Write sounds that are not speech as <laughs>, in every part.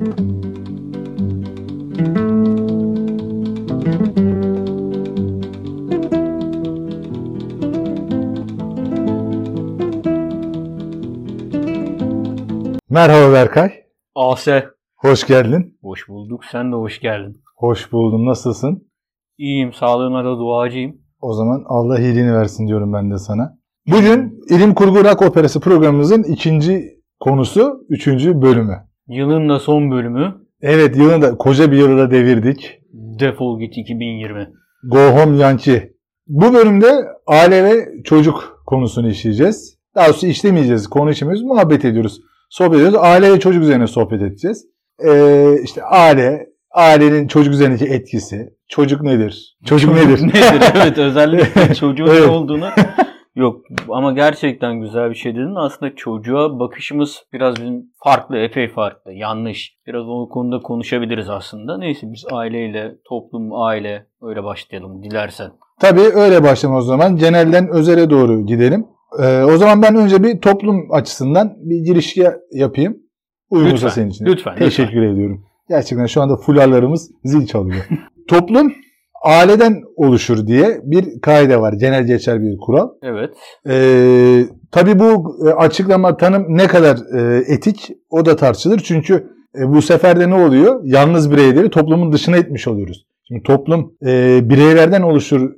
Merhaba Berkay. Ase. Hoş geldin. Hoş bulduk. Sen de hoş geldin. Hoş buldum. Nasılsın? İyiyim. Sağlığına da duacıyım. O zaman Allah iyiliğini versin diyorum ben de sana. Bugün İlim Kurgu Rock Operası programımızın ikinci konusu, üçüncü bölümü. Yılın da son bölümü. Evet yılın da koca bir yılı da devirdik. Defol git 2020. Go Home Yankee. Bu bölümde aile ve çocuk konusunu işleyeceğiz. Daha doğrusu işlemeyeceğiz, konu işlemiyoruz, muhabbet ediyoruz. Sohbet ediyoruz. Aile ve çocuk üzerine sohbet edeceğiz. Ee, işte aile, ailenin çocuk üzerindeki etkisi. Çocuk nedir? Çocuk nedir? nedir? <laughs> Evet özellikle <laughs> çocuğun Evet. ne olduğunu. <laughs> Yok ama gerçekten güzel bir şey dedin. Aslında çocuğa bakışımız biraz bizim farklı, epey farklı, yanlış. Biraz o konuda konuşabiliriz aslında. Neyse biz aileyle, toplum, aile öyle başlayalım dilersen. Tabii öyle başlayalım o zaman. Genelden özele doğru gidelim. Ee, o zaman ben önce bir toplum açısından bir giriş ya- yapayım. Uygunsa Lütfen, senin için. lütfen, Teşekkür ediyorum. Gerçekten şu anda fularlarımız zil çalıyor. <laughs> toplum aileden oluşur diye bir kaide var. Genel geçer bir kural. Evet. Ee, tabii bu e, açıklama tanım ne kadar e, etik o da tartışılır. Çünkü e, bu sefer de ne oluyor? Yalnız bireyleri toplumun dışına etmiş oluyoruz. Şimdi toplum e, bireylerden oluşur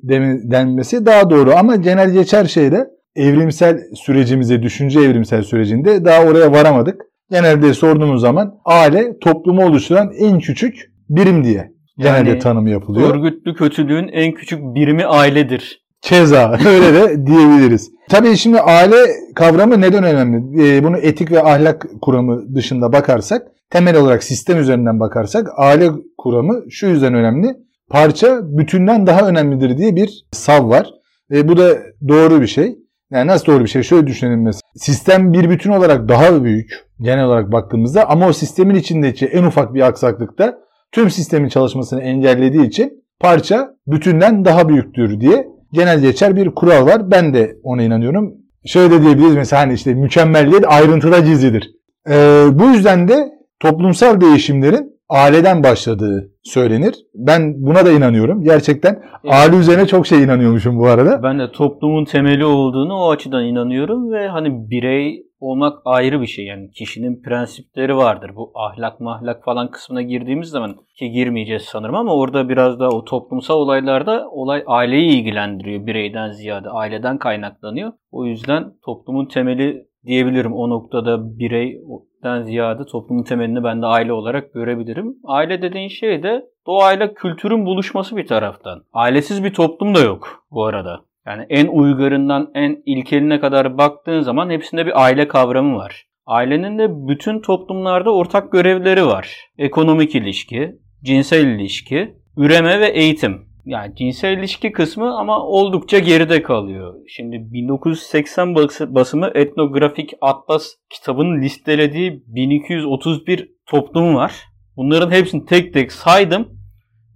denmesi daha doğru ama genel geçer şeyde evrimsel sürecimize, düşünce evrimsel sürecinde daha oraya varamadık. Genelde sorduğumuz zaman aile toplumu oluşturan en küçük birim diye genelde Yani tanımı yapılıyor. Örgütlü kötülüğün en küçük birimi ailedir. Keza <laughs> öyle de diyebiliriz. Tabii şimdi aile kavramı neden önemli? Ee, bunu etik ve ahlak kuramı dışında bakarsak, temel olarak sistem üzerinden bakarsak aile kuramı şu yüzden önemli. Parça bütünden daha önemlidir diye bir sav var. Ve bu da doğru bir şey. Yani nasıl doğru bir şey? Şöyle düşünelim mesela. Sistem bir bütün olarak daha büyük genel olarak baktığımızda ama o sistemin içindeki en ufak bir aksaklıkta tüm sistemin çalışmasını engellediği için parça bütünden daha büyüktür diye genel geçer bir kural var. Ben de ona inanıyorum. Şöyle diyebiliriz mesela hani işte mükemmelliyet ayrıntıda gizlidir. Ee, bu yüzden de toplumsal değişimlerin aileden başladığı söylenir. Ben buna da inanıyorum. Gerçekten aile üzerine çok şey inanıyormuşum bu arada. Ben de toplumun temeli olduğunu o açıdan inanıyorum ve hani birey olmak ayrı bir şey yani kişinin prensipleri vardır. Bu ahlak mahlak falan kısmına girdiğimiz zaman ki girmeyeceğiz sanırım ama orada biraz da o toplumsal olaylarda olay aileyi ilgilendiriyor bireyden ziyade aileden kaynaklanıyor. O yüzden toplumun temeli diyebilirim o noktada bireyden ziyade toplumun temelini ben de aile olarak görebilirim. Aile dediğin şey de doğayla kültürün buluşması bir taraftan. Ailesiz bir toplum da yok bu arada. Yani en uygarından en ilkeline kadar baktığın zaman hepsinde bir aile kavramı var. Ailenin de bütün toplumlarda ortak görevleri var. Ekonomik ilişki, cinsel ilişki, üreme ve eğitim. Yani cinsel ilişki kısmı ama oldukça geride kalıyor. Şimdi 1980 bası- basımı etnografik atlas kitabının listelediği 1231 toplum var. Bunların hepsini tek tek saydım.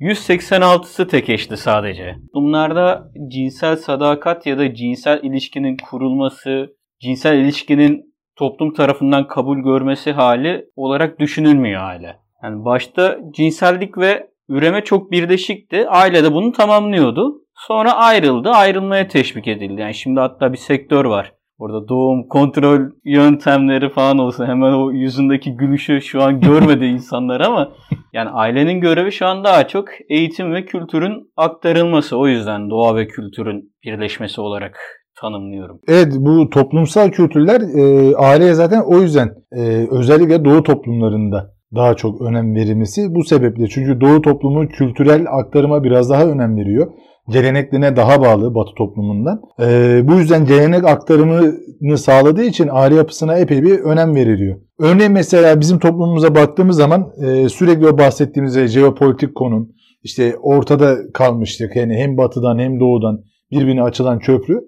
186'sı tek eşli sadece. Bunlarda cinsel sadakat ya da cinsel ilişkinin kurulması, cinsel ilişkinin toplum tarafından kabul görmesi hali olarak düşünülmüyor aile. Yani başta cinsellik ve üreme çok birleşikti. Aile de bunu tamamlıyordu. Sonra ayrıldı, ayrılmaya teşvik edildi. Yani şimdi hatta bir sektör var. Orada doğum kontrol yöntemleri falan olsa hemen o yüzündeki gülüşü şu an görmedi <laughs> insanlar ama yani ailenin görevi şu an daha çok eğitim ve kültürün aktarılması. O yüzden doğa ve kültürün birleşmesi olarak tanımlıyorum. Evet bu toplumsal kültürler e, aileye zaten o yüzden e, özellikle doğu toplumlarında daha çok önem verilmesi bu sebeple. Çünkü doğu toplumu kültürel aktarıma biraz daha önem veriyor. Geleneklerine daha bağlı batı toplumundan. E, bu yüzden gelenek aktarımını sağladığı için aile yapısına epey bir önem veriliyor. Örneğin mesela bizim toplumumuza baktığımız zaman e, sürekli o bahsettiğimiz e, jeopolitik konum işte ortada kalmıştık. Yani hem batıdan hem doğudan birbirine açılan köprü.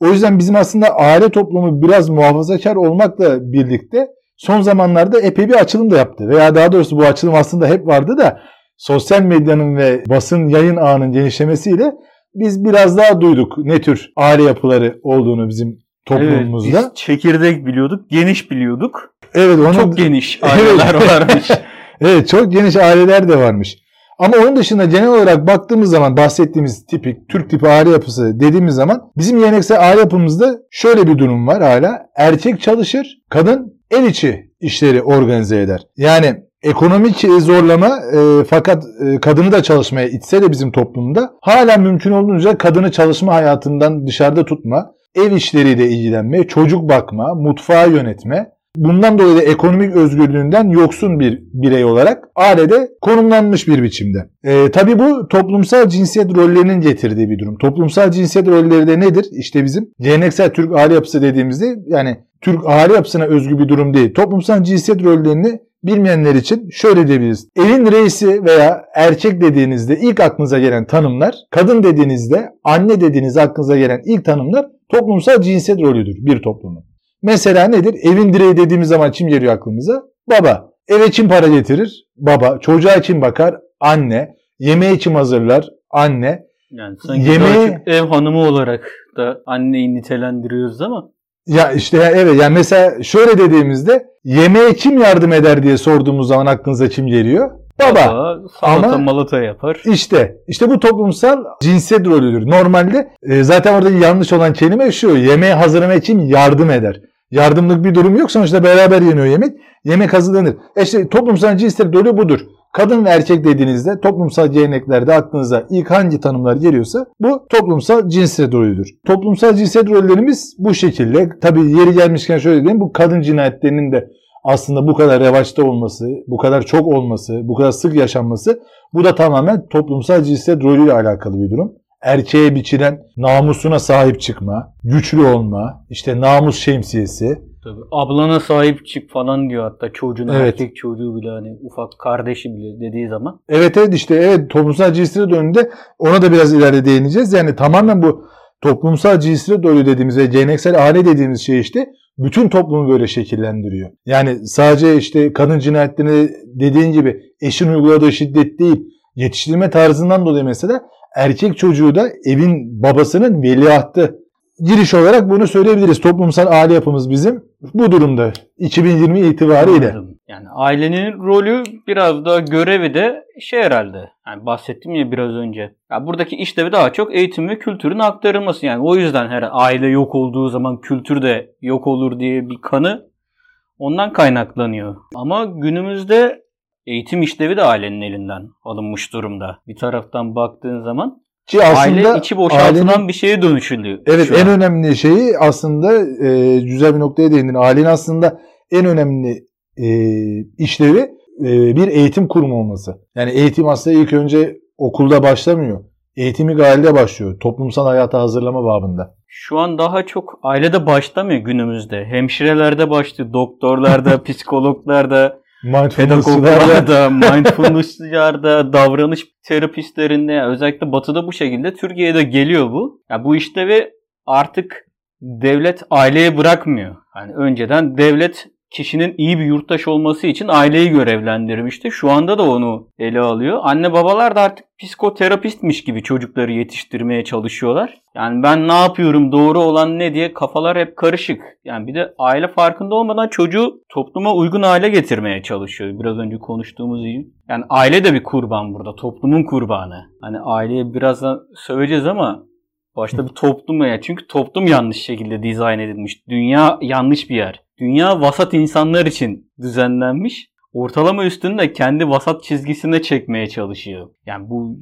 O yüzden bizim aslında aile toplumu biraz muhafazakar olmakla birlikte son zamanlarda epey bir açılım da yaptı. Veya daha doğrusu bu açılım aslında hep vardı da sosyal medyanın ve basın yayın ağının genişlemesiyle biz biraz daha duyduk ne tür aile yapıları olduğunu bizim toplumumuzda. Evet, biz çekirdek biliyorduk, geniş biliyorduk. Evet, onu Çok geniş <laughs> aileler Evet. varmış. <laughs> Evet çok geniş aileler de varmış. Ama onun dışında genel olarak baktığımız zaman bahsettiğimiz tipik Türk tipi aile yapısı dediğimiz zaman bizim geleneksel aile yapımızda şöyle bir durum var hala. Erkek çalışır, kadın el içi işleri organize eder. Yani ekonomik zorlama e, fakat e, kadını da çalışmaya itse de bizim toplumda hala mümkün olduğunca kadını çalışma hayatından dışarıda tutma, ev işleriyle ilgilenme, çocuk bakma, mutfağı yönetme bundan dolayı da ekonomik özgürlüğünden yoksun bir birey olarak ailede konumlanmış bir biçimde. E, tabii bu toplumsal cinsiyet rollerinin getirdiği bir durum. Toplumsal cinsiyet rolleri de nedir? İşte bizim geleneksel Türk aile yapısı dediğimizde yani Türk aile yapısına özgü bir durum değil. Toplumsal cinsiyet rollerini bilmeyenler için şöyle diyebiliriz. Evin reisi veya erkek dediğinizde ilk aklınıza gelen tanımlar, kadın dediğinizde anne dediğinizde aklınıza gelen ilk tanımlar toplumsal cinsiyet rolüdür bir toplumun. Mesela nedir? Evin direği dediğimiz zaman kim geliyor aklımıza? Baba. Eve kim para getirir? Baba. Çocuğa kim bakar? Anne. Yemeği kim hazırlar? Anne. Yani sanki Yemeği... ev hanımı olarak da anneyi nitelendiriyoruz ama. Ya işte evet yani mesela şöyle dediğimizde yemeğe kim yardım eder diye sorduğumuz zaman aklınıza kim geliyor? Baba. Baba salata Ama malata yapar. İşte işte bu toplumsal cinsiyet rolüdür. Normalde e, zaten orada yanlış olan kelime şu. Yemeği hazırlamak için yardım eder. Yardımlık bir durum yok. Sonuçta beraber yeniyor yemek. Yemek hazırlanır. E işte toplumsal cinsiyet rolü budur. Kadın ve erkek dediğinizde toplumsal geleneklerde aklınıza ilk hangi tanımlar geliyorsa bu toplumsal cinsiyet rolüdür. Toplumsal cinsiyet rollerimiz bu şekilde. Tabii yeri gelmişken şöyle diyeyim bu kadın cinayetlerinin de aslında bu kadar revaçta olması, bu kadar çok olması, bu kadar sık yaşanması bu da tamamen toplumsal cinsiyet rolüyle alakalı bir durum. Erkeğe biçilen namusuna sahip çıkma, güçlü olma, işte namus şemsiyesi. Tabii. Ablana sahip çık falan diyor hatta çocuğuna evet. erkek çocuğu bile hani ufak kardeşi bile dediği zaman. Evet evet işte evet toplumsal cinsiyet önünde ona da biraz ileride değineceğiz. Yani tamamen bu toplumsal cinsiyet rolü dediğimiz ve geleneksel aile dediğimiz şey işte bütün toplumu böyle şekillendiriyor. Yani sadece işte kadın cinayetlerini dediğin gibi eşin uyguladığı şiddet değil, yetiştirme tarzından dolayı mesela erkek çocuğu da evin babasının veliahtı. Giriş olarak bunu söyleyebiliriz. Toplumsal aile yapımız bizim bu durumda 2020 itibariyle. Yani ailenin rolü biraz da görevi de şey herhalde. Yani bahsettim ya biraz önce. Ya buradaki işlevi daha çok eğitim ve kültürün aktarılması. Yani o yüzden her aile yok olduğu zaman kültür de yok olur diye bir kanı ondan kaynaklanıyor. Ama günümüzde eğitim işlevi de ailenin elinden alınmış durumda. Bir taraftan baktığın zaman ki aslında aile içi boşaltılan ailenin, bir şeye dönüşülüyor. Evet en an. önemli şeyi aslında e, güzel bir noktaya değindin. Ailenin aslında en önemli e, işlevi e, bir eğitim kurumu olması. Yani eğitim aslında ilk önce okulda başlamıyor. Eğitimi ailede başlıyor. Toplumsal hayata hazırlama babında. Şu an daha çok ailede başlamıyor günümüzde. Hemşirelerde başlıyor, doktorlarda, <laughs> psikologlarda, pedagoglarda, mindfulness'larda, davranış terapistlerinde özellikle batıda bu şekilde Türkiye'de geliyor bu. Ya bu işlevi artık devlet aileye bırakmıyor. Yani önceden devlet kişinin iyi bir yurttaş olması için aileyi görevlendirmişti. Şu anda da onu ele alıyor. Anne babalar da artık psikoterapistmiş gibi çocukları yetiştirmeye çalışıyorlar. Yani ben ne yapıyorum doğru olan ne diye kafalar hep karışık. Yani bir de aile farkında olmadan çocuğu topluma uygun hale getirmeye çalışıyor. Biraz önce konuştuğumuz gibi. Yani aile de bir kurban burada. Toplumun kurbanı. Hani aileye birazdan söveceğiz ama başta bir toplum ya. Çünkü toplum yanlış şekilde dizayn edilmiş. Dünya yanlış bir yer. Dünya vasat insanlar için düzenlenmiş. Ortalama üstünde kendi vasat çizgisine çekmeye çalışıyor. Yani bu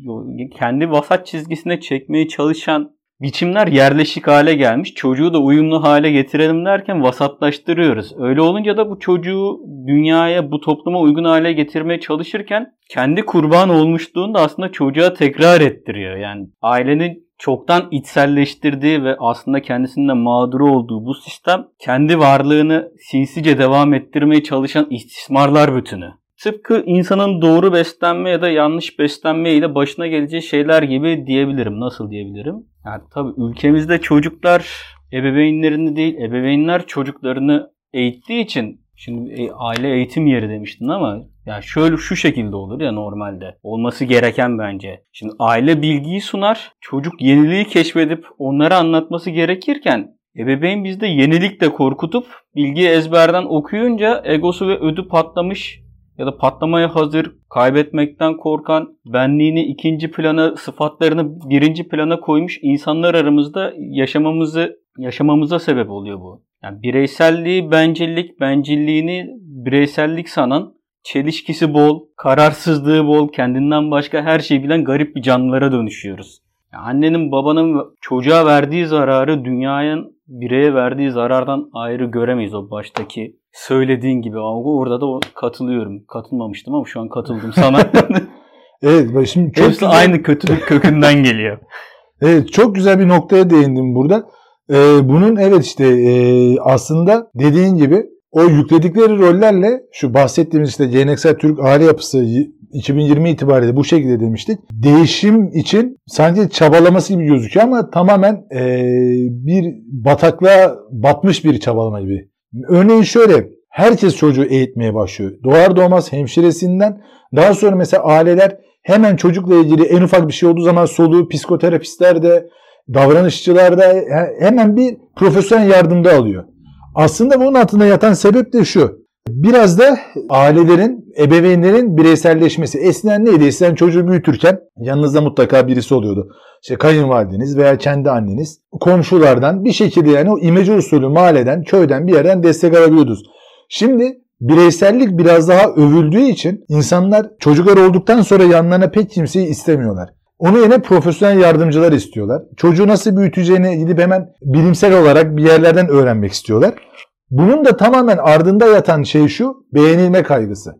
kendi vasat çizgisine çekmeye çalışan biçimler yerleşik hale gelmiş. Çocuğu da uyumlu hale getirelim derken vasatlaştırıyoruz. Öyle olunca da bu çocuğu dünyaya, bu topluma uygun hale getirmeye çalışırken kendi kurban olmuşluğunu da aslında çocuğa tekrar ettiriyor. Yani ailenin çoktan içselleştirdiği ve aslında kendisinde mağduru olduğu bu sistem kendi varlığını sinsice devam ettirmeye çalışan istismarlar bütünü. Tıpkı insanın doğru beslenme ya da yanlış beslenme ile başına geleceği şeyler gibi diyebilirim. Nasıl diyebilirim? Yani tabii ülkemizde çocuklar ebeveynlerini değil, ebeveynler çocuklarını eğittiği için Şimdi e, aile eğitim yeri demiştin ama ya şöyle şu şekilde olur ya normalde. Olması gereken bence. Şimdi aile bilgiyi sunar. Çocuk yeniliği keşfedip onlara anlatması gerekirken ebeveyn bizde yenilikle korkutup bilgiyi ezberden okuyunca egosu ve ödü patlamış ya da patlamaya hazır, kaybetmekten korkan, benliğini ikinci plana, sıfatlarını birinci plana koymuş insanlar aramızda yaşamamızı yaşamamıza sebep oluyor bu. Yani bireyselliği, bencillik, bencilliğini bireysellik sanan, çelişkisi bol, kararsızlığı bol, kendinden başka her şeyi bilen garip bir canlılara dönüşüyoruz. Yani annenin babanın çocuğa verdiği zararı dünyanın bireye verdiği zarardan ayrı göremeyiz o baştaki söylediğin gibi. Ama orada da katılıyorum. Katılmamıştım ama şu an katıldım sana. <laughs> evet şimdi çok Hepsi güzel... aynı kötülük kökünden geliyor. <laughs> evet çok güzel bir noktaya değindim burada. Ee, bunun evet işte e, aslında dediğin gibi o yükledikleri rollerle şu bahsettiğimiz işte geleneksel Türk aile yapısı 2020 itibariyle bu şekilde demiştik. Değişim için sanki çabalaması gibi gözüküyor ama tamamen e, bir bataklığa batmış bir çabalama gibi. Örneğin şöyle herkes çocuğu eğitmeye başlıyor. Doğar doğmaz hemşiresinden daha sonra mesela aileler hemen çocukla ilgili en ufak bir şey olduğu zaman soluğu psikoterapistler de davranışçılar da hemen bir profesyonel yardımda alıyor. Aslında bunun altında yatan sebep de şu. Biraz da ailelerin, ebeveynlerin bireyselleşmesi. Eskiden neydi? Eskiden çocuğu büyütürken yanınızda mutlaka birisi oluyordu. İşte kayınvalideniz veya kendi anneniz, komşulardan bir şekilde yani o imece usulü mahalleden, köyden bir yerden destek alabiliyordunuz. Şimdi bireysellik biraz daha övüldüğü için insanlar çocuklar olduktan sonra yanlarına pek kimseyi istemiyorlar. Onu yine profesyonel yardımcılar istiyorlar. Çocuğu nasıl büyüteceğini gidip hemen bilimsel olarak bir yerlerden öğrenmek istiyorlar. Bunun da tamamen ardında yatan şey şu, beğenilme kaygısı.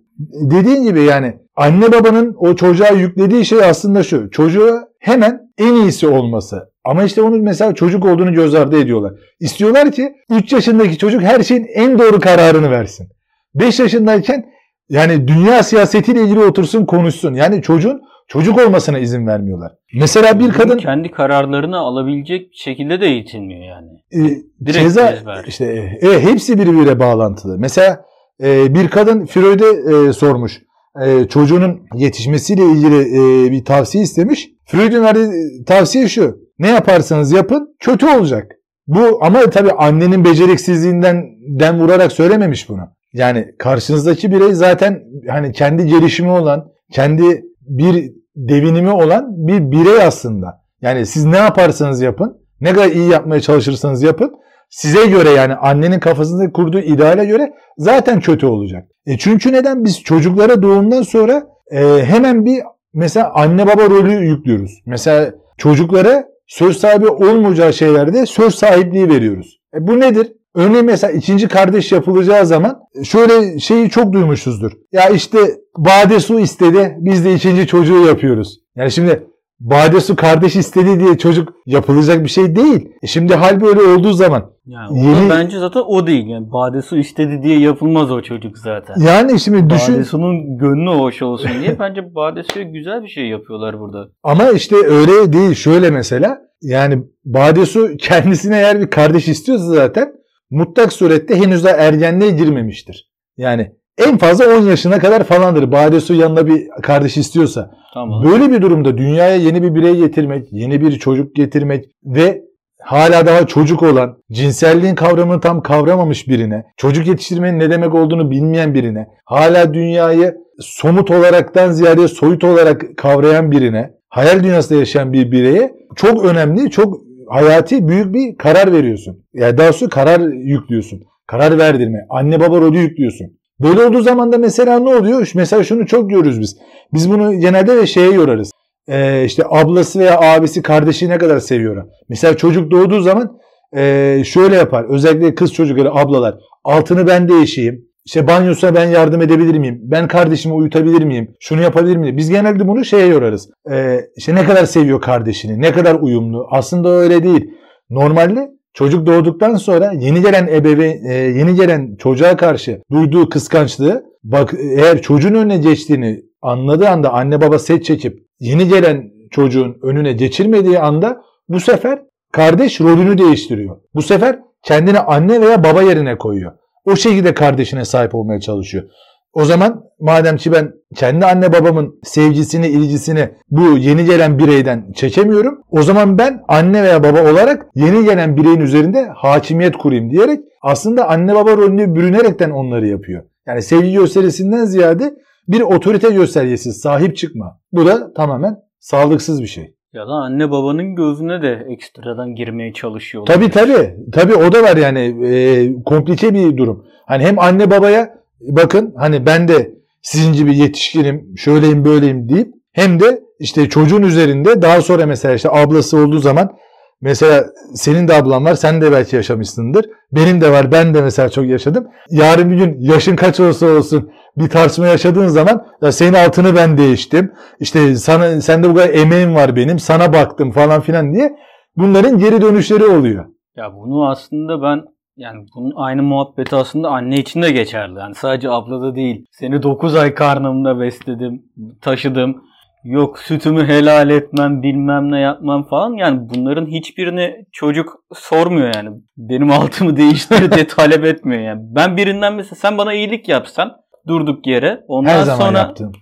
Dediğin gibi yani anne babanın o çocuğa yüklediği şey aslında şu. Çocuğa hemen en iyisi olması. Ama işte onun mesela çocuk olduğunu göz ardı ediyorlar. İstiyorlar ki 3 yaşındaki çocuk her şeyin en doğru kararını versin. 5 yaşındayken yani dünya siyasetiyle ilgili otursun konuşsun. Yani çocuğun çocuk olmasına izin vermiyorlar. Mesela bir kadın kendi kararlarını alabilecek şekilde de eğitilmiyor yani. E, Direkt ceza, ezber. işte e, e, hepsi birbiriyle bağlantılı. Mesela e, bir kadın Freud'e e, sormuş. E, çocuğunun yetişmesiyle ilgili e, bir tavsiye istemiş. Freud'un verdiği tavsiye şu. Ne yaparsanız yapın kötü olacak. Bu ama tabii annenin beceriksizliğinden den vurarak söylememiş bunu. Yani karşınızdaki birey zaten hani kendi gelişimi olan, kendi bir devinimi olan bir birey aslında. Yani siz ne yaparsanız yapın, ne kadar iyi yapmaya çalışırsanız yapın, size göre yani annenin kafasında kurduğu ideale göre zaten kötü olacak. E çünkü neden biz çocuklara doğumdan sonra e, hemen bir mesela anne baba rolü yüklüyoruz. Mesela çocuklara söz sahibi olmayacağı şeylerde söz sahipliği veriyoruz. E bu nedir? Örneğin mesela ikinci kardeş yapılacağı zaman şöyle şeyi çok duymuşuzdur. Ya işte Bade su istedi biz de ikinci çocuğu yapıyoruz. Yani şimdi Bade su kardeş istedi diye çocuk yapılacak bir şey değil. E şimdi hal böyle olduğu zaman. Yani yeni... bence zaten o değil. Yani Bade su istedi diye yapılmaz o çocuk zaten. Yani şimdi düşün. Bade su'nun gönlü hoş olsun diye <laughs> bence Bade su'ya güzel bir şey yapıyorlar burada. Ama işte öyle değil. Şöyle mesela yani Bade su kendisine eğer bir kardeş istiyorsa zaten mutlak surette henüz daha ergenliğe girmemiştir. Yani en fazla 10 yaşına kadar falandır. Badesu yanına bir kardeş istiyorsa. Tamam. Böyle bir durumda dünyaya yeni bir birey getirmek, yeni bir çocuk getirmek ve hala daha çocuk olan, cinselliğin kavramını tam kavramamış birine, çocuk yetiştirmenin ne demek olduğunu bilmeyen birine, hala dünyayı somut olaraktan ziyade soyut olarak kavrayan birine, hayal dünyasında yaşayan bir bireye çok önemli, çok hayati büyük bir karar veriyorsun. Yani daha sonra karar yüklüyorsun. Karar verdirme. Anne baba rolü yüklüyorsun. Böyle olduğu zaman da mesela ne oluyor? Mesela şunu çok görürüz biz. Biz bunu genelde de şeye yorarız. Ee, işte ablası veya abisi kardeşi ne kadar seviyor. Mesela çocuk doğduğu zaman e, şöyle yapar. Özellikle kız çocukları ablalar. Altını ben değişeyim. İşte banyosuna ben yardım edebilir miyim? Ben kardeşimi uyutabilir miyim? Şunu yapabilir miyim? Biz genelde bunu şeye yorarız. Ee, işte ne kadar seviyor kardeşini? Ne kadar uyumlu? Aslında öyle değil. Normalde çocuk doğduktan sonra yeni gelen ebeveyn, e, yeni gelen çocuğa karşı duyduğu kıskançlığı bak eğer çocuğun önüne geçtiğini anladığı anda anne baba set çekip yeni gelen çocuğun önüne geçirmediği anda bu sefer kardeş rolünü değiştiriyor. Bu sefer kendini anne veya baba yerine koyuyor. O şekilde kardeşine sahip olmaya çalışıyor. O zaman madem ki ben kendi anne babamın sevgisini, ilgisini bu yeni gelen bireyden çekemiyorum. O zaman ben anne veya baba olarak yeni gelen bireyin üzerinde hakimiyet kurayım diyerek aslında anne baba rolünü bürünerekten onları yapıyor. Yani sevgi gösterisinden ziyade bir otorite göstergesi, sahip çıkma. Bu da tamamen sağlıksız bir şey. Ya da anne babanın gözüne de ekstradan girmeye çalışıyor. Tabii tabii. Tabii o da var yani e, komplike bir durum. Hani hem anne babaya bakın hani ben de sizin gibi yetişkinim, şöyleyim böyleyim deyip hem de işte çocuğun üzerinde daha sonra mesela işte ablası olduğu zaman mesela senin de ablan var sen de belki yaşamışsındır. Benim de var ben de mesela çok yaşadım. Yarın bir gün yaşın kaç olsa olsun bir tartışma yaşadığın zaman ya senin altını ben değiştim. İşte sana sende bu kadar emeğim var benim sana baktım falan filan diye bunların geri dönüşleri oluyor. Ya bunu aslında ben yani bunun aynı muhabbeti aslında anne için de geçerli. Yani sadece ablada değil. Seni 9 ay karnımda besledim, taşıdım. Yok sütümü helal etmem, bilmem ne yapmam falan. Yani bunların hiçbirini çocuk sormuyor yani. Benim <laughs> altımı değiştir diye talep etmiyor yani. Ben birinden mesela sen bana iyilik yapsan durduk yere. Ondan Her zaman sonra yaptım.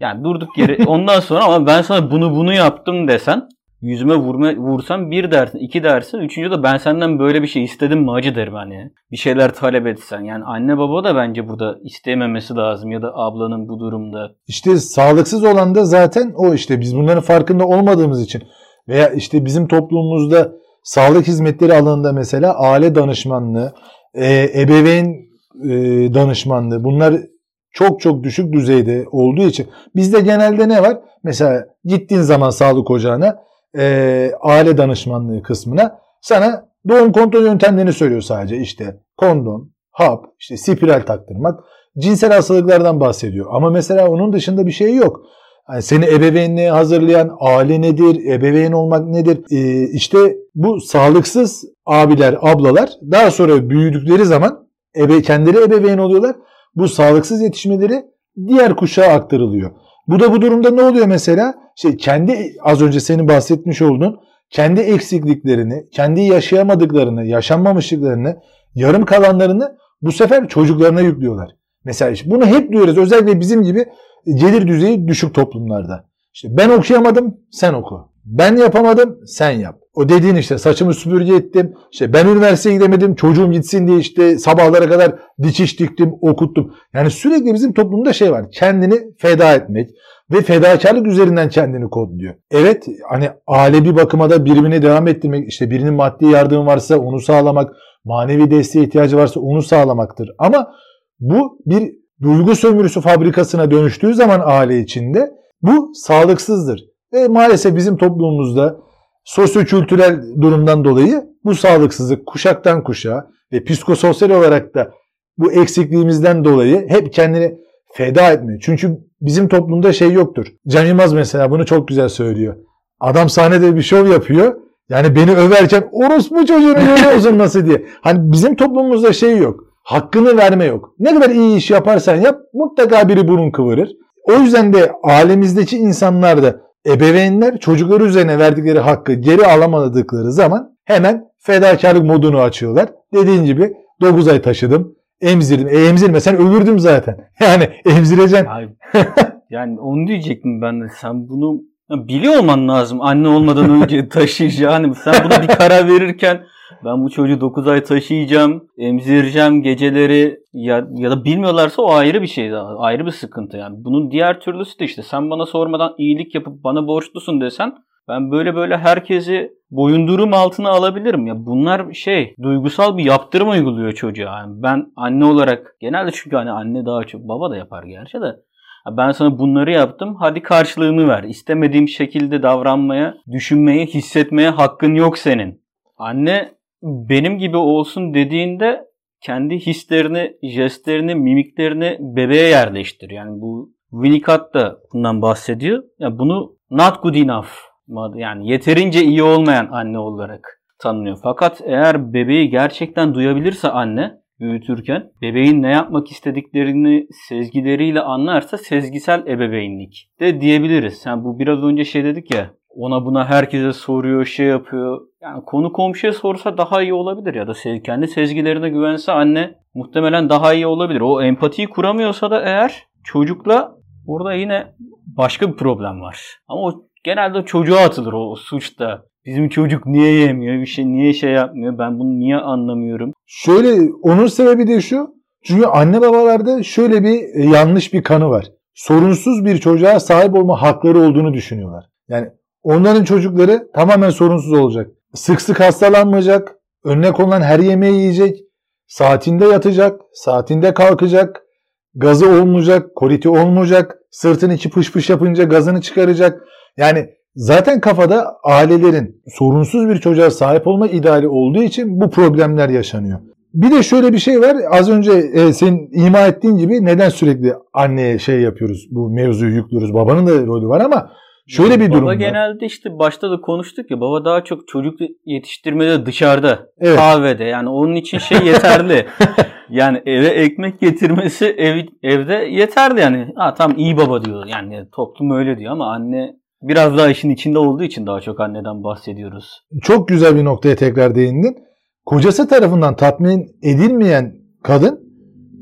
yani durduk yere ondan sonra ama ben sana bunu bunu yaptım desen yüzüme vurma, vursam bir dersin, iki dersin. Üçüncü de ben senden böyle bir şey istedim mi acı derim hani. Bir şeyler talep etsen. Yani anne baba da bence burada istememesi lazım ya da ablanın bu durumda. İşte sağlıksız olan da zaten o işte biz bunların farkında olmadığımız için veya işte bizim toplumumuzda sağlık hizmetleri alanında mesela aile danışmanlığı, e, ebeveyn e, danışmanlığı bunlar çok çok düşük düzeyde olduğu için bizde genelde ne var? Mesela gittiğin zaman sağlık ocağına e, aile danışmanlığı kısmına sana doğum kontrol yöntemlerini söylüyor sadece işte kondom, hap, işte spiral taktırmak, cinsel hastalıklardan bahsediyor. Ama mesela onun dışında bir şey yok. Yani seni ebeveynliğe hazırlayan aile nedir, ebeveyn olmak nedir? Ee, işte bu sağlıksız abiler, ablalar daha sonra büyüdükleri zaman ebe, kendileri ebeveyn oluyorlar. Bu sağlıksız yetişmeleri diğer kuşağa aktarılıyor. Bu da bu durumda ne oluyor mesela? Şey kendi az önce senin bahsetmiş olduğun kendi eksikliklerini, kendi yaşayamadıklarını, yaşanmamışlıklarını, yarım kalanlarını bu sefer çocuklarına yüklüyorlar. Mesela işte bunu hep duyuyoruz. Özellikle bizim gibi gelir düzeyi düşük toplumlarda. İşte ben okuyamadım, sen oku. Ben yapamadım, sen yap. O dediğin işte saçımı süpürge ettim. İşte ben üniversiteye gidemedim, çocuğum gitsin diye işte sabahlara kadar dikiş diktim, okuttum. Yani sürekli bizim toplumda şey var. Kendini feda etmek ve fedakarlık üzerinden kendini kodluyor. Evet hani aile bir bakıma da birbirini devam ettirmek, işte birinin maddi yardımı varsa onu sağlamak, manevi desteğe ihtiyacı varsa onu sağlamaktır. Ama bu bir duygu sömürüsü fabrikasına dönüştüğü zaman aile içinde bu sağlıksızdır. Ve maalesef bizim toplumumuzda sosyokültürel durumdan dolayı bu sağlıksızlık kuşaktan kuşağa ve psikososyal olarak da bu eksikliğimizden dolayı hep kendini feda etmiyor. Çünkü bizim toplumda şey yoktur. Can Yılmaz mesela bunu çok güzel söylüyor. Adam sahnede bir şov yapıyor. Yani beni överken orospu çocuğunu olsun <laughs> nasıl diye. Hani bizim toplumumuzda şey yok. Hakkını verme yok. Ne kadar iyi iş yaparsan yap mutlaka biri burun kıvırır. O yüzden de alemizdeki insanlar da ebeveynler çocukları üzerine verdikleri hakkı geri alamadıkları zaman hemen fedakarlık modunu açıyorlar. Dediğin gibi 9 ay taşıdım. Emzirdim. E emzirmesen ölürdüm zaten. <laughs> Yani emzireceksin. Ay, yani onu diyecektim ben de. Sen bunu biliyor olman lazım anne olmadan önce <laughs> taşıyacağını. Sen buna bir karar verirken ben bu çocuğu 9 ay taşıyacağım, emzireceğim geceleri ya, ya da bilmiyorlarsa o ayrı bir şey daha, ayrı bir sıkıntı yani. Bunun diğer türlüsü de işte sen bana sormadan iyilik yapıp bana borçlusun desen ben böyle böyle herkesi boyundurum altına alabilirim. Ya bunlar şey duygusal bir yaptırım uyguluyor çocuğa. Yani ben anne olarak genelde çünkü hani anne daha çok baba da yapar gerçi de. Ben sana bunları yaptım. Hadi karşılığını ver. İstemediğim şekilde davranmaya, düşünmeye, hissetmeye hakkın yok senin. Anne benim gibi olsun dediğinde kendi hislerini, jestlerini, mimiklerini bebeğe yerleştir. Yani bu Winnicott da bundan bahsediyor. Ya bunu not good enough yani yeterince iyi olmayan anne olarak tanınıyor. Fakat eğer bebeği gerçekten duyabilirse anne büyütürken bebeğin ne yapmak istediklerini sezgileriyle anlarsa sezgisel ebeveynlik de diyebiliriz. Yani bu biraz önce şey dedik ya ona buna herkese soruyor, şey yapıyor. Yani konu komşuya sorsa daha iyi olabilir ya da kendi sezgilerine güvense anne muhtemelen daha iyi olabilir. O empatiyi kuramıyorsa da eğer çocukla orada yine başka bir problem var. Ama o genelde çocuğa atılır o, o suç da. Bizim çocuk niye yemiyor, bir şey niye şey yapmıyor, ben bunu niye anlamıyorum. Şöyle onun sebebi de şu. Çünkü anne babalarda şöyle bir e, yanlış bir kanı var. Sorunsuz bir çocuğa sahip olma hakları olduğunu düşünüyorlar. Yani onların çocukları tamamen sorunsuz olacak. Sık sık hastalanmayacak, önüne konulan her yemeği yiyecek, saatinde yatacak, saatinde kalkacak, gazı olmayacak, koliti olmayacak, sırtını içi pış pış yapınca gazını çıkaracak. Yani zaten kafada ailelerin sorunsuz bir çocuğa sahip olma ideali olduğu için bu problemler yaşanıyor. Bir de şöyle bir şey var. Az önce e, senin ima ettiğin gibi neden sürekli anneye şey yapıyoruz? Bu mevzuyu yüklüyoruz. Babanın da rolü var ama şöyle bir durum baba var. genelde işte başta da konuştuk ya baba daha çok çocuk yetiştirmede dışarıda Evet. kahvede yani onun için şey yeterli. <laughs> yani eve ekmek getirmesi ev, evde yeterli yani. Ha tam iyi baba diyor yani toplum öyle diyor ama anne biraz daha işin içinde olduğu için daha çok anneden bahsediyoruz. Çok güzel bir noktaya tekrar değindin. Kocası tarafından tatmin edilmeyen kadın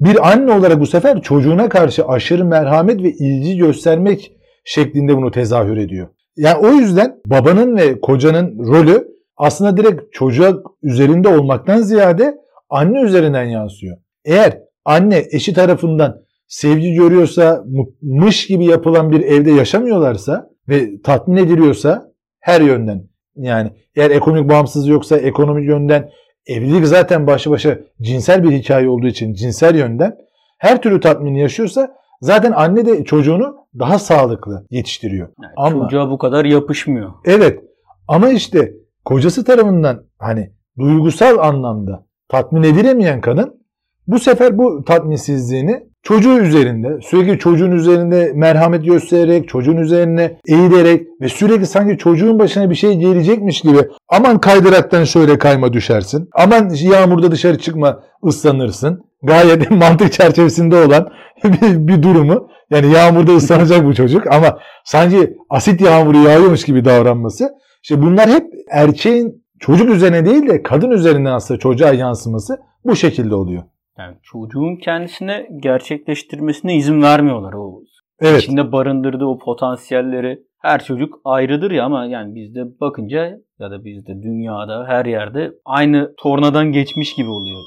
bir anne olarak bu sefer çocuğuna karşı aşırı merhamet ve ilgi göstermek şeklinde bunu tezahür ediyor. Yani o yüzden babanın ve kocanın rolü aslında direkt çocuğa üzerinde olmaktan ziyade anne üzerinden yansıyor. Eğer anne eşi tarafından sevgi görüyorsa, mış gibi yapılan bir evde yaşamıyorlarsa ve tatmin ediliyorsa her yönden yani eğer ekonomik bağımsızlığı yoksa ekonomik yönden evlilik zaten başlı başa cinsel bir hikaye olduğu için cinsel yönden her türlü tatmini yaşıyorsa zaten anne de çocuğunu daha sağlıklı yetiştiriyor. Yani Ama- Çocuğa bu kadar yapışmıyor. Evet ama işte kocası tarafından hani duygusal anlamda tatmin edilemeyen kadın bu sefer bu tatminsizliğini çocuğu üzerinde sürekli çocuğun üzerinde merhamet göstererek çocuğun üzerine eğilerek ve sürekli sanki çocuğun başına bir şey gelecekmiş gibi aman kaydıraktan şöyle kayma düşersin aman yağmurda dışarı çıkma ıslanırsın. Gayet <laughs> mantık çerçevesinde olan <laughs> bir, bir durumu. Yani yağmurda ıslanacak bu çocuk ama sanki asit yağmuru yağıyormuş gibi davranması. İşte bunlar hep erkeğin çocuk üzerine değil de kadın üzerinden aslında çocuğa yansıması bu şekilde oluyor. Yani çocuğun kendisine gerçekleştirmesine izin vermiyorlar. O Evet. içinde barındırdığı o potansiyelleri her çocuk ayrıdır ya ama yani bizde bakınca ya da bizde dünyada her yerde aynı tornadan geçmiş gibi oluyor.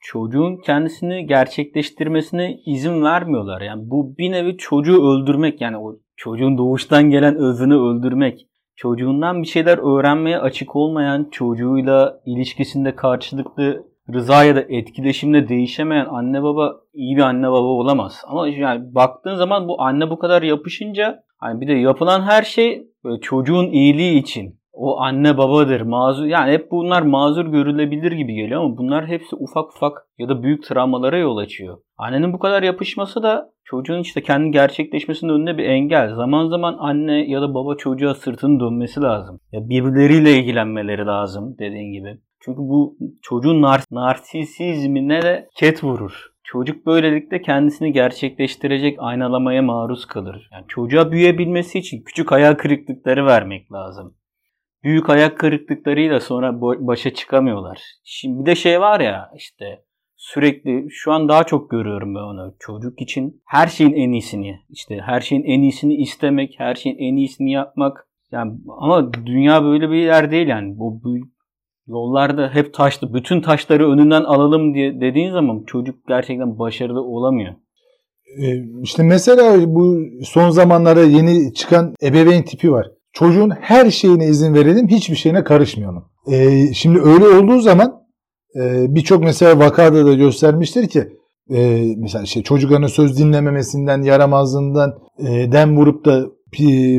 Çocuğun kendisini gerçekleştirmesine izin vermiyorlar. Yani bu bir nevi çocuğu öldürmek yani o çocuğun doğuştan gelen özünü öldürmek. Çocuğundan bir şeyler öğrenmeye açık olmayan, çocuğuyla ilişkisinde karşılıklı rıza ya da etkileşimle değişemeyen anne baba iyi bir anne baba olamaz. Ama yani baktığın zaman bu anne bu kadar yapışınca hani bir de yapılan her şey böyle çocuğun iyiliği için. O anne babadır, mazur yani hep bunlar mazur görülebilir gibi geliyor ama bunlar hepsi ufak ufak ya da büyük travmalara yol açıyor. Annenin bu kadar yapışması da çocuğun işte kendi gerçekleşmesinin önüne bir engel. Zaman zaman anne ya da baba çocuğa sırtını dönmesi lazım. Ya birbirleriyle ilgilenmeleri lazım dediğin gibi. Çünkü bu çocuğun nar narsisizmine de ket vurur. Çocuk böylelikle kendisini gerçekleştirecek aynalamaya maruz kalır. Yani çocuğa büyüyebilmesi için küçük hayal kırıklıkları vermek lazım. Büyük ayak kırıklıklarıyla sonra başa çıkamıyorlar. Şimdi bir de şey var ya işte sürekli şu an daha çok görüyorum ben onu. Çocuk için her şeyin en iyisini işte her şeyin en iyisini istemek, her şeyin en iyisini yapmak. Yani ama dünya böyle bir yer değil yani. Bu, bu yollarda hep taşlı. Bütün taşları önünden alalım diye dediğin zaman çocuk gerçekten başarılı olamıyor. Ee, İşte mesela bu son zamanlarda yeni çıkan ebeveyn tipi var. Çocuğun her şeyine izin verelim, hiçbir şeyine karışmayalım. Ee, şimdi öyle olduğu zaman e, birçok mesela vakada da göstermiştir ki e, mesela işte çocukların söz dinlememesinden, yaramazlığından e, vurup da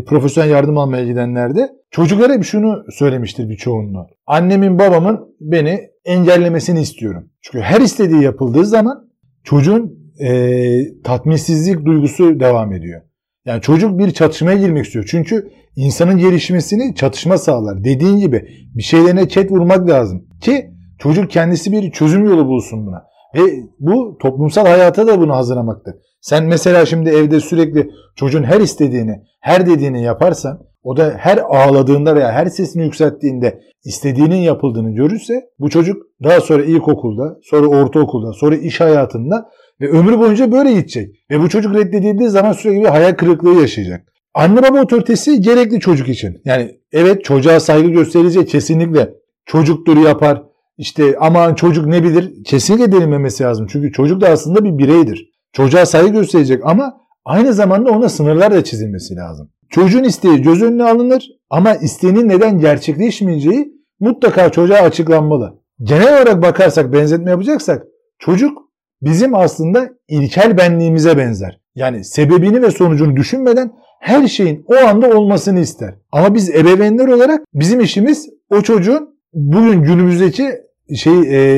profesyonel yardım almaya gidenlerde çocuklara hep şunu söylemiştir bir çoğunluğu. Annemin babamın beni engellemesini istiyorum. Çünkü her istediği yapıldığı zaman çocuğun e, tatminsizlik duygusu devam ediyor. Yani çocuk bir çatışmaya girmek istiyor. Çünkü insanın gelişmesini çatışma sağlar. Dediğin gibi bir şeylerine ket vurmak lazım. Ki çocuk kendisi bir çözüm yolu bulsun buna. Ve bu toplumsal hayata da bunu hazırlamaktır. Sen mesela şimdi evde sürekli çocuğun her istediğini, her dediğini yaparsan o da her ağladığında veya her sesini yükselttiğinde istediğinin yapıldığını görürse bu çocuk daha sonra ilkokulda, sonra ortaokulda, sonra iş hayatında ve ömrü boyunca böyle gidecek. Ve bu çocuk reddedildiği zaman sürekli bir hayal kırıklığı yaşayacak. Anne baba otoritesi gerekli çocuk için. Yani evet çocuğa saygı gösterilecek kesinlikle. Çocuktur yapar. İşte aman çocuk ne bilir kesinlikle denilmemesi lazım. Çünkü çocuk da aslında bir bireydir. Çocuğa saygı gösterecek ama aynı zamanda ona sınırlar da çizilmesi lazım. Çocuğun isteği göz önüne alınır ama isteğinin neden gerçekleşmeyeceği mutlaka çocuğa açıklanmalı. Genel olarak bakarsak, benzetme yapacaksak çocuk bizim aslında ilkel benliğimize benzer. Yani sebebini ve sonucunu düşünmeden her şeyin o anda olmasını ister. Ama biz ebeveynler olarak bizim işimiz o çocuğun bugün günümüzdeki şey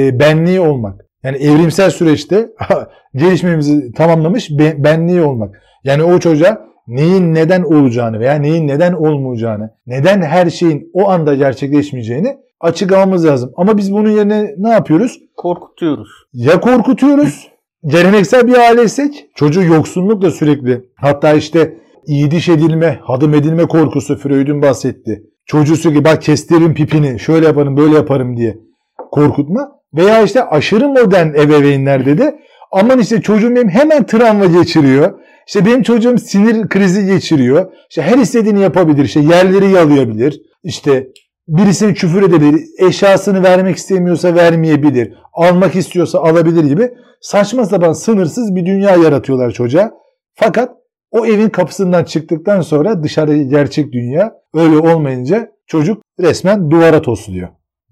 e, benliği olmak. Yani evrimsel süreçte <laughs> gelişmemizi tamamlamış benliği olmak. Yani o çocuğa neyin neden olacağını veya neyin neden olmayacağını, neden her şeyin o anda gerçekleşmeyeceğini açıklamamız lazım. Ama biz bunun yerine ne yapıyoruz? Korkutuyoruz. Ya korkutuyoruz. <laughs> Geleneksel bir aileysek çocuğu yoksunlukla sürekli hatta işte iyiliş edilme, hadım edilme korkusu Freud'un bahsetti. Çocuğu sürekli bak kestirin pipini şöyle yaparım böyle yaparım diye korkutma. Veya işte aşırı modern ebeveynlerde de aman işte çocuğum benim hemen travma geçiriyor. İşte benim çocuğum sinir krizi geçiriyor. İşte her istediğini yapabilir. İşte yerleri yalayabilir. İşte birisini küfür edebilir. Eşyasını vermek istemiyorsa vermeyebilir. Almak istiyorsa alabilir gibi saçma sapan sınırsız bir dünya yaratıyorlar çocuğa. Fakat o evin kapısından çıktıktan sonra dışarı gerçek dünya öyle olmayınca çocuk resmen duvara tosluyor.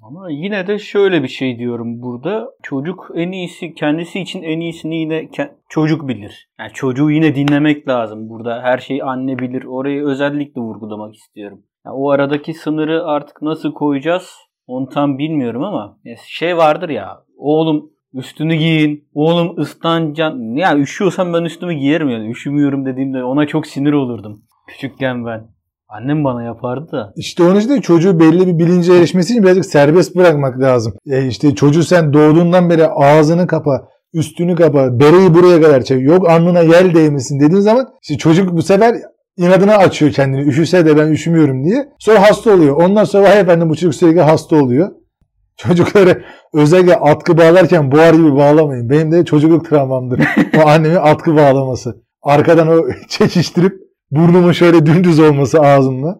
Ama yine de şöyle bir şey diyorum burada. Çocuk en iyisi kendisi için en iyisini yine çocuk bilir. Yani çocuğu yine dinlemek lazım. Burada her şey anne bilir. Orayı özellikle vurgulamak istiyorum. Yani o aradaki sınırı artık nasıl koyacağız onu tam bilmiyorum ama şey vardır ya oğlum üstünü giyin, oğlum ıslancan. Ya üşüyorsam ben üstümü giyerim yani. Üşümüyorum dediğimde ona çok sinir olurdum. Küçükken ben. Annem bana yapardı da. İşte onun için de çocuğu belli bir bilince erişmesi için birazcık serbest bırakmak lazım. E işte çocuğu sen doğduğundan beri ağzını kapa, üstünü kapa, bereyi buraya kadar çek. Yok alnına yel değmesin dediğin zaman işte çocuk bu sefer inadına açıyor kendini. Üşüse de ben üşümüyorum diye. Sonra hasta oluyor. Ondan sonra vay efendim bu çocuk sürekli hasta oluyor. <laughs> Çocukları özellikle atkı bağlarken buhar gibi bağlamayın. Benim de çocukluk travmamdır. <laughs> o annemin atkı bağlaması. Arkadan o <laughs> çekiştirip burnumun şöyle dümdüz olması ağzımla.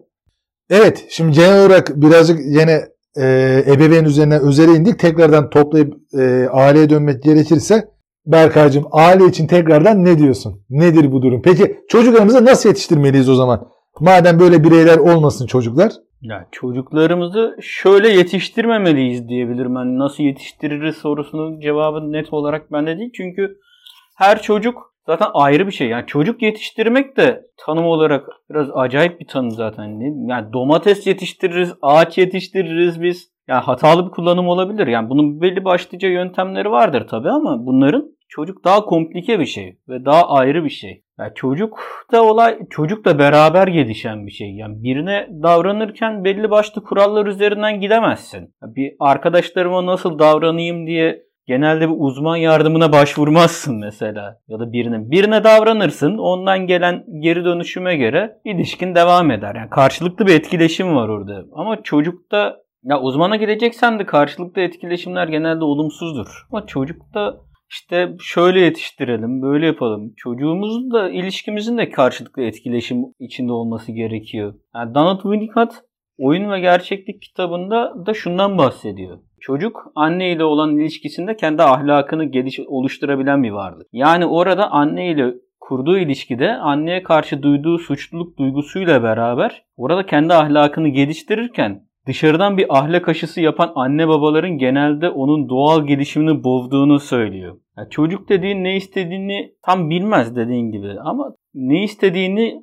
Evet şimdi genel olarak birazcık yine e, ebeveyn üzerine özele indik. Tekrardan toplayıp e, aileye dönmek gerekirse Berkay'cığım aile için tekrardan ne diyorsun? Nedir bu durum? Peki çocuklarımızı nasıl yetiştirmeliyiz o zaman? Madem böyle bireyler olmasın çocuklar. Ya çocuklarımızı şöyle yetiştirmemeliyiz diyebilirim. Yani nasıl yetiştiririz sorusunun cevabı net olarak bende değil. Çünkü her çocuk zaten ayrı bir şey. Yani çocuk yetiştirmek de tanım olarak biraz acayip bir tanım zaten. Yani domates yetiştiririz, ağaç yetiştiririz biz. Yani hatalı bir kullanım olabilir. Yani bunun belli başlıca yöntemleri vardır tabii ama bunların çocuk daha komplike bir şey ve daha ayrı bir şey. Yani çocuk da olay çocuk da beraber gelişen bir şey. Yani birine davranırken belli başlı kurallar üzerinden gidemezsin. Bir arkadaşlarıma nasıl davranayım diye genelde bir uzman yardımına başvurmazsın mesela. Ya da birine birine davranırsın. Ondan gelen geri dönüşüme göre ilişkin devam eder. Yani karşılıklı bir etkileşim var orada. Ama çocukta ya uzmana gideceksen de karşılıklı etkileşimler genelde olumsuzdur. Ama çocukta işte şöyle yetiştirelim, böyle yapalım. Çocuğumuzun da ilişkimizin de karşılıklı etkileşim içinde olması gerekiyor. Yani Donald Winnicott Oyun ve Gerçeklik kitabında da şundan bahsediyor. Çocuk anne ile olan ilişkisinde kendi ahlakını geliş oluşturabilen bir varlık. Yani orada anne ile kurduğu ilişkide anneye karşı duyduğu suçluluk duygusuyla beraber orada kendi ahlakını geliştirirken dışarıdan bir ahlak aşısı yapan anne babaların genelde onun doğal gelişimini bozduğunu söylüyor. Yani çocuk dediğin ne istediğini tam bilmez dediğin gibi ama ne istediğini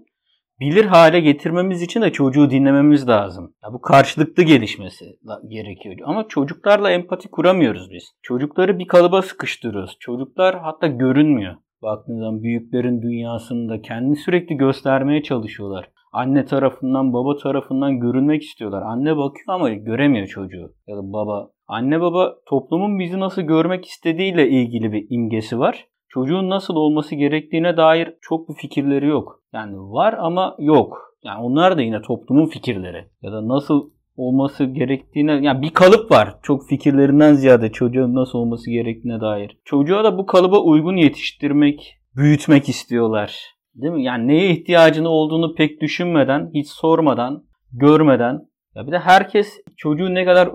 bilir hale getirmemiz için de çocuğu dinlememiz lazım. Ya bu karşılıklı gelişmesi gerekiyor. Ama çocuklarla empati kuramıyoruz biz. Çocukları bir kalıba sıkıştırıyoruz. Çocuklar hatta görünmüyor. Baktığınız zaman büyüklerin dünyasında kendini sürekli göstermeye çalışıyorlar. Anne tarafından, baba tarafından görünmek istiyorlar. Anne bakıyor ama göremiyor çocuğu ya da baba. Anne baba toplumun bizi nasıl görmek istediğiyle ilgili bir imgesi var. Çocuğun nasıl olması gerektiğine dair çok bir fikirleri yok. Yani var ama yok. Yani onlar da yine toplumun fikirleri. Ya da nasıl olması gerektiğine yani bir kalıp var. Çok fikirlerinden ziyade çocuğun nasıl olması gerektiğine dair. Çocuğa da bu kalıba uygun yetiştirmek, büyütmek istiyorlar. Değil mi? Yani neye ihtiyacını olduğunu pek düşünmeden, hiç sormadan, görmeden Ya bir de herkes çocuğu ne kadar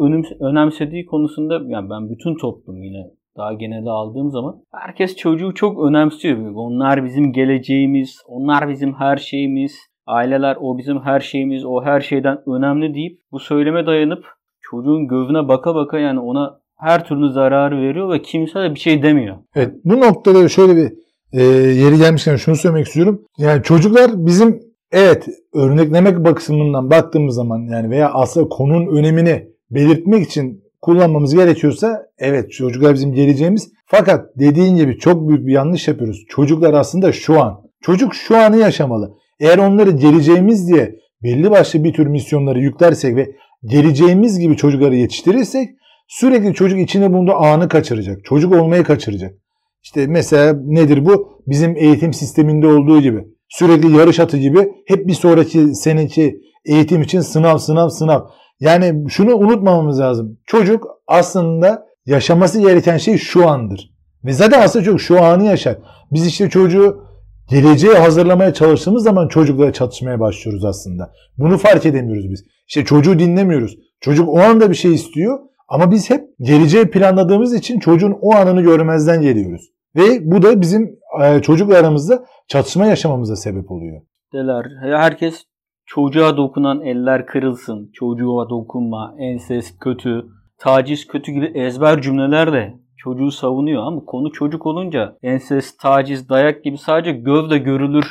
önemsediği konusunda yani ben bütün toplum yine daha genelde aldığım zaman herkes çocuğu çok önemsiyor. Onlar bizim geleceğimiz, onlar bizim her şeyimiz, aileler o bizim her şeyimiz, o her şeyden önemli deyip bu söyleme dayanıp çocuğun gözüne baka baka yani ona her türlü zararı veriyor ve kimse de bir şey demiyor. Evet bu noktada şöyle bir e, yeri gelmişken şunu söylemek istiyorum. Yani çocuklar bizim evet örneklemek bakımından baktığımız zaman yani veya aslında konunun önemini belirtmek için kullanmamız gerekiyorsa evet çocuklar bizim geleceğimiz. Fakat dediğin gibi çok büyük bir yanlış yapıyoruz. Çocuklar aslında şu an. Çocuk şu anı yaşamalı. Eğer onları geleceğimiz diye belli başlı bir tür misyonları yüklersek ve geleceğimiz gibi çocukları yetiştirirsek sürekli çocuk içinde bulunduğu anı kaçıracak. Çocuk olmayı kaçıracak. İşte mesela nedir bu? Bizim eğitim sisteminde olduğu gibi. Sürekli yarış atı gibi hep bir sonraki seneki eğitim için sınav sınav sınav. Yani şunu unutmamamız lazım. Çocuk aslında yaşaması gereken şey şu andır. Ve zaten aslında çocuk şu anı yaşar. Biz işte çocuğu geleceğe hazırlamaya çalıştığımız zaman çocukla çatışmaya başlıyoruz aslında. Bunu fark edemiyoruz biz. İşte çocuğu dinlemiyoruz. Çocuk o anda bir şey istiyor ama biz hep geleceği planladığımız için çocuğun o anını görmezden geliyoruz. Ve bu da bizim e, çocukla aramızda çatışma yaşamamıza sebep oluyor. Deler. Herkes çocuğa dokunan eller kırılsın, çocuğa dokunma, ensest kötü, taciz kötü gibi ezber cümleler de çocuğu savunuyor ama konu çocuk olunca ensest, taciz, dayak gibi sadece gövde görülür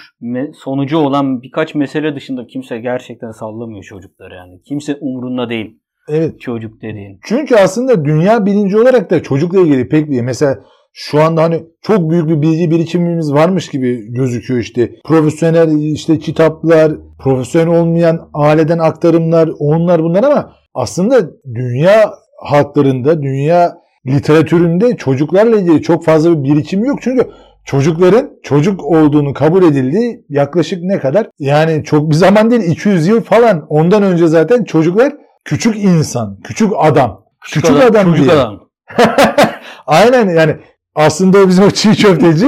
sonucu olan birkaç mesele dışında kimse gerçekten sallamıyor çocukları yani. Kimse umrunda değil. Evet. Çocuk dediğin. Çünkü aslında dünya bilinci olarak da çocukla ilgili pek bir mesela şu anda hani çok büyük bir bilgi birikimimiz varmış gibi gözüküyor işte. Profesyonel işte kitaplar, profesyonel olmayan aileden aktarımlar, onlar bunlar ama aslında dünya halklarında, dünya literatüründe çocuklarla ilgili çok fazla bir birikim yok. Çünkü çocukların çocuk olduğunu kabul edildiği yaklaşık ne kadar? Yani çok bir zaman değil 200 yıl falan. Ondan önce zaten çocuklar küçük insan, küçük adam. Küçük, küçük adam, adam çocuk diye. adam. Aynen yani aslında o bizim o çiğ köfteci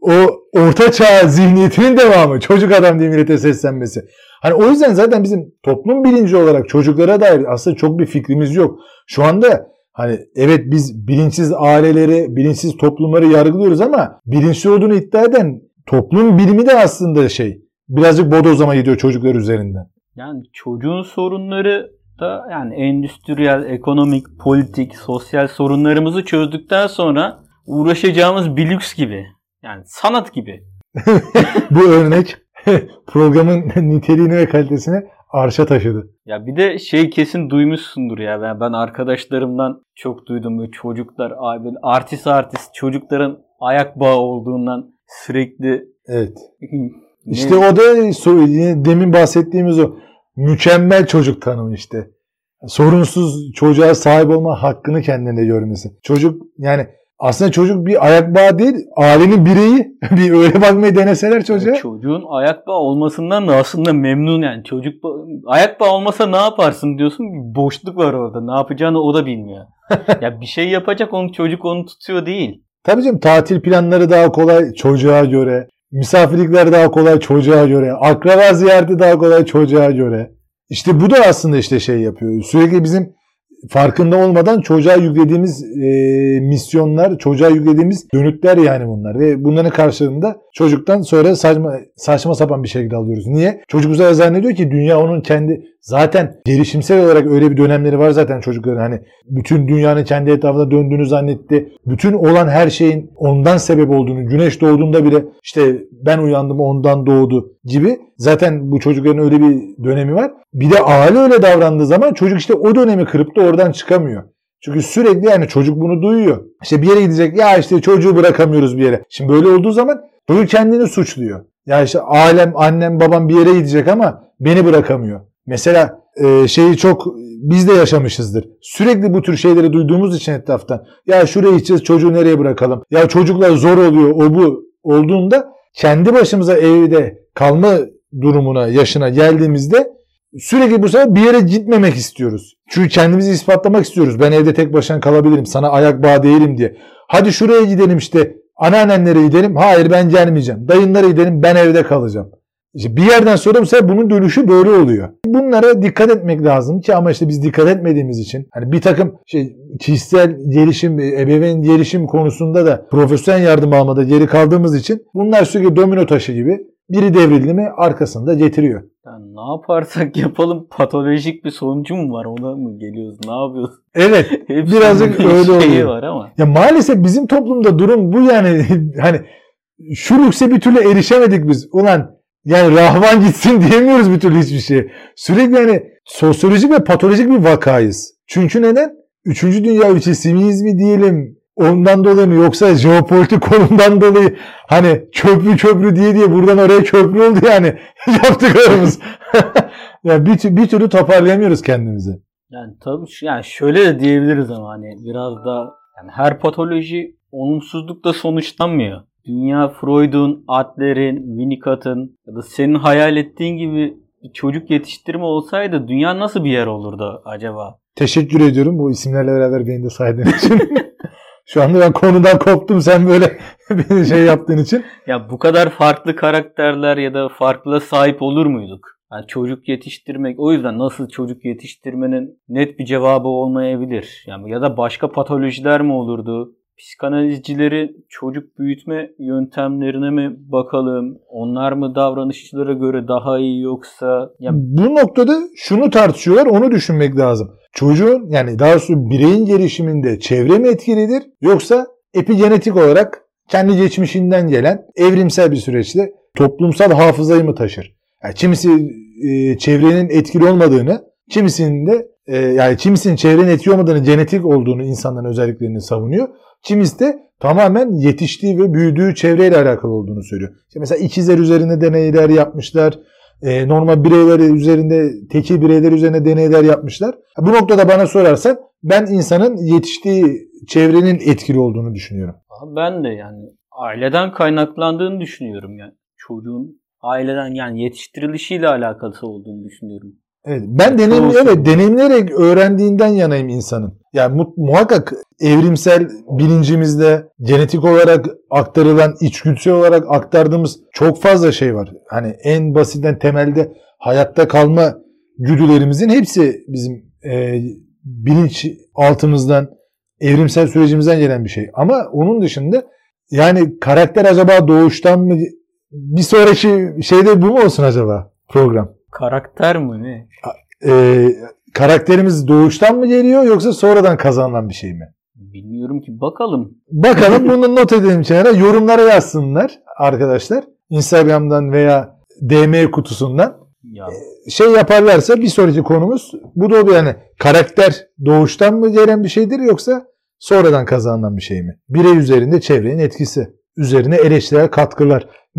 o orta çağ zihniyetinin devamı. Çocuk adam diye millete seslenmesi. Hani o yüzden zaten bizim toplum bilinci olarak çocuklara dair aslında çok bir fikrimiz yok. Şu anda hani evet biz bilinçsiz aileleri, bilinçsiz toplumları yargılıyoruz ama bilinçli olduğunu iddia eden toplum bilimi de aslında şey birazcık bodozlama gidiyor çocuklar üzerinden. Yani çocuğun sorunları da yani endüstriyel, ekonomik, politik, sosyal sorunlarımızı çözdükten sonra uğraşacağımız bir lüks gibi. Yani sanat gibi. <laughs> Bu örnek <laughs> programın niteliğini ve kalitesini arşa taşıdı. Ya bir de şey kesin duymuşsundur ya. Ben, ben arkadaşlarımdan çok duydum. Böyle çocuklar abi artist artist çocukların ayak bağı olduğundan sürekli Evet. <laughs> İşte o da demin bahsettiğimiz o mükemmel çocuk tanımı işte. Sorunsuz çocuğa sahip olma hakkını kendinde görmesi. Çocuk yani aslında çocuk bir ayak bağı değil, ailenin bireyi. <laughs> bir öyle bakmayı deneseler çocuğa. Çocuğun ayak bağı olmasından da aslında memnun yani. Çocuk ayak bağı olmasa ne yaparsın diyorsun. Bir boşluk var orada. Ne yapacağını o da bilmiyor. <laughs> ya bir şey yapacak onu çocuk onu tutuyor değil. Tabii canım tatil planları daha kolay çocuğa göre. Misafirlikler daha kolay çocuğa göre. Akraba ziyareti daha kolay çocuğa göre. İşte bu da aslında işte şey yapıyor. Sürekli bizim farkında olmadan çocuğa yüklediğimiz e, misyonlar, çocuğa yüklediğimiz dönütler yani bunlar. Ve bunların karşılığında çocuktan sonra saçma, saçma sapan bir şekilde alıyoruz. Niye? Çocuk bu zannediyor ki dünya onun kendi zaten gelişimsel olarak öyle bir dönemleri var zaten çocukların. Hani bütün dünyanın kendi etrafında döndüğünü zannetti. Bütün olan her şeyin ondan sebep olduğunu, güneş doğduğunda bile işte ben uyandım ondan doğdu gibi. Zaten bu çocukların öyle bir dönemi var. Bir de aile öyle davrandığı zaman çocuk işte o dönemi kırıp da oradan çıkamıyor. Çünkü sürekli yani çocuk bunu duyuyor. İşte bir yere gidecek ya işte çocuğu bırakamıyoruz bir yere. Şimdi böyle olduğu zaman çocuk kendini suçluyor. Ya işte ailem, annem, babam bir yere gidecek ama beni bırakamıyor. Mesela e, şeyi çok biz de yaşamışızdır. Sürekli bu tür şeyleri duyduğumuz için etraftan. Ya şuraya gideceğiz çocuğu nereye bırakalım? Ya çocuklar zor oluyor o bu olduğunda kendi başımıza evde kalma durumuna, yaşına geldiğimizde sürekli bu sefer bir yere gitmemek istiyoruz. Çünkü kendimizi ispatlamak istiyoruz. Ben evde tek başına kalabilirim. Sana ayak bağı değilim diye. Hadi şuraya gidelim işte. Anneannenlere gidelim. Hayır ben gelmeyeceğim. Dayınlara gidelim. Ben evde kalacağım. İşte bir yerden sonra bu sefer bunun dönüşü böyle oluyor. Bunlara dikkat etmek lazım ki ama işte biz dikkat etmediğimiz için hani bir takım şey kişisel gelişim, ebeveyn gelişim konusunda da profesyonel yardım almada geri kaldığımız için bunlar sürekli domino taşı gibi biri devrildi mi arkasında getiriyor. Yani ne yaparsak <laughs> yapalım patolojik bir sonucu mu var ona mı geliyoruz ne yapıyoruz? Evet <laughs> birazcık bir öyle oluyor. var ama. Ya maalesef bizim toplumda durum bu yani <laughs> hani şu lükse bir türlü erişemedik biz. Ulan yani rahvan gitsin diyemiyoruz bir türlü hiçbir şey. Sürekli hani sosyolojik ve patolojik bir vakayız. Çünkü neden? Üçüncü dünya ülkesi miyiz mi diyelim? Ondan dolayı mı yoksa jeopolitik <laughs> konumdan dolayı hani köprü köprü diye diye buradan oraya köprü oldu yani <laughs> yaptıklarımız. <laughs> yani bir, bir türlü toparlayamıyoruz kendimizi. Yani tabii yani şöyle de diyebiliriz ama hani biraz da yani her patoloji olumsuzlukla sonuçlanmıyor. Dünya Freud'un, Adler'in, Winnicott'ın ya da senin hayal ettiğin gibi bir çocuk yetiştirme olsaydı dünya nasıl bir yer olurdu acaba? Teşekkür ediyorum bu isimlerle beraber beni de saydığın için. <laughs> Şu anda ben konudan koptum sen böyle <laughs> beni şey yaptığın için. Ya bu kadar farklı karakterler ya da farklı sahip olur muyduk? Yani çocuk yetiştirmek o yüzden nasıl çocuk yetiştirmenin net bir cevabı olmayabilir. Yani ya da başka patolojiler mi olurdu? Psikanalizcileri çocuk büyütme yöntemlerine mi bakalım? Onlar mı davranışçılara göre daha iyi yoksa ya Bu noktada şunu tartışıyorlar onu düşünmek lazım. Çocuğun yani daha doğrusu bireyin gelişiminde çevre mi etkilidir yoksa epigenetik olarak kendi geçmişinden gelen evrimsel bir süreçte toplumsal hafızayı mı taşır? Yani kimisi e, çevrenin etkili olmadığını, kimisinin de e, yani kimisinin çevrenin etkili olmadığını, genetik olduğunu insanların özelliklerini savunuyor. Kimisi de tamamen yetiştiği ve büyüdüğü çevreyle alakalı olduğunu söylüyor. İşte mesela ikizler üzerine deneyler yapmışlar. E, normal bireyler üzerinde, tekil bireyler üzerine deneyler yapmışlar. Bu noktada bana sorarsan ben insanın yetiştiği çevrenin etkili olduğunu düşünüyorum. Ben de yani aileden kaynaklandığını düşünüyorum yani. Çocuğun aileden yani yetiştirilişiyle alakası olduğunu düşünüyorum. Evet, ben deneyim, evet deneyimleyerek öğrendiğinden yanayım insanın. Yani mu- muhakkak evrimsel bilincimizde genetik olarak aktarılan, içgüdüsel olarak aktardığımız çok fazla şey var. Hani en basitten temelde hayatta kalma güdülerimizin hepsi bizim e, bilinç altımızdan, evrimsel sürecimizden gelen bir şey. Ama onun dışında yani karakter acaba doğuştan mı? Bir sonraki şeyde bu mu olsun acaba program? Karakter mi ne? e, karakterimiz doğuştan mı geliyor yoksa sonradan kazanılan bir şey mi? Bilmiyorum ki bakalım. Bakalım bunu not edelim kenara. Yorumlara yazsınlar arkadaşlar. Instagram'dan veya DM kutusundan. Ya Şey yaparlarsa bir sonraki konumuz bu da oluyor yani karakter doğuştan mı gelen bir şeydir yoksa sonradan kazanılan bir şey mi? Birey üzerinde çevrenin etkisi. Üzerine eleştirel katkılar. <laughs>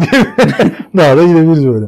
Daha da gidebiliriz böyle.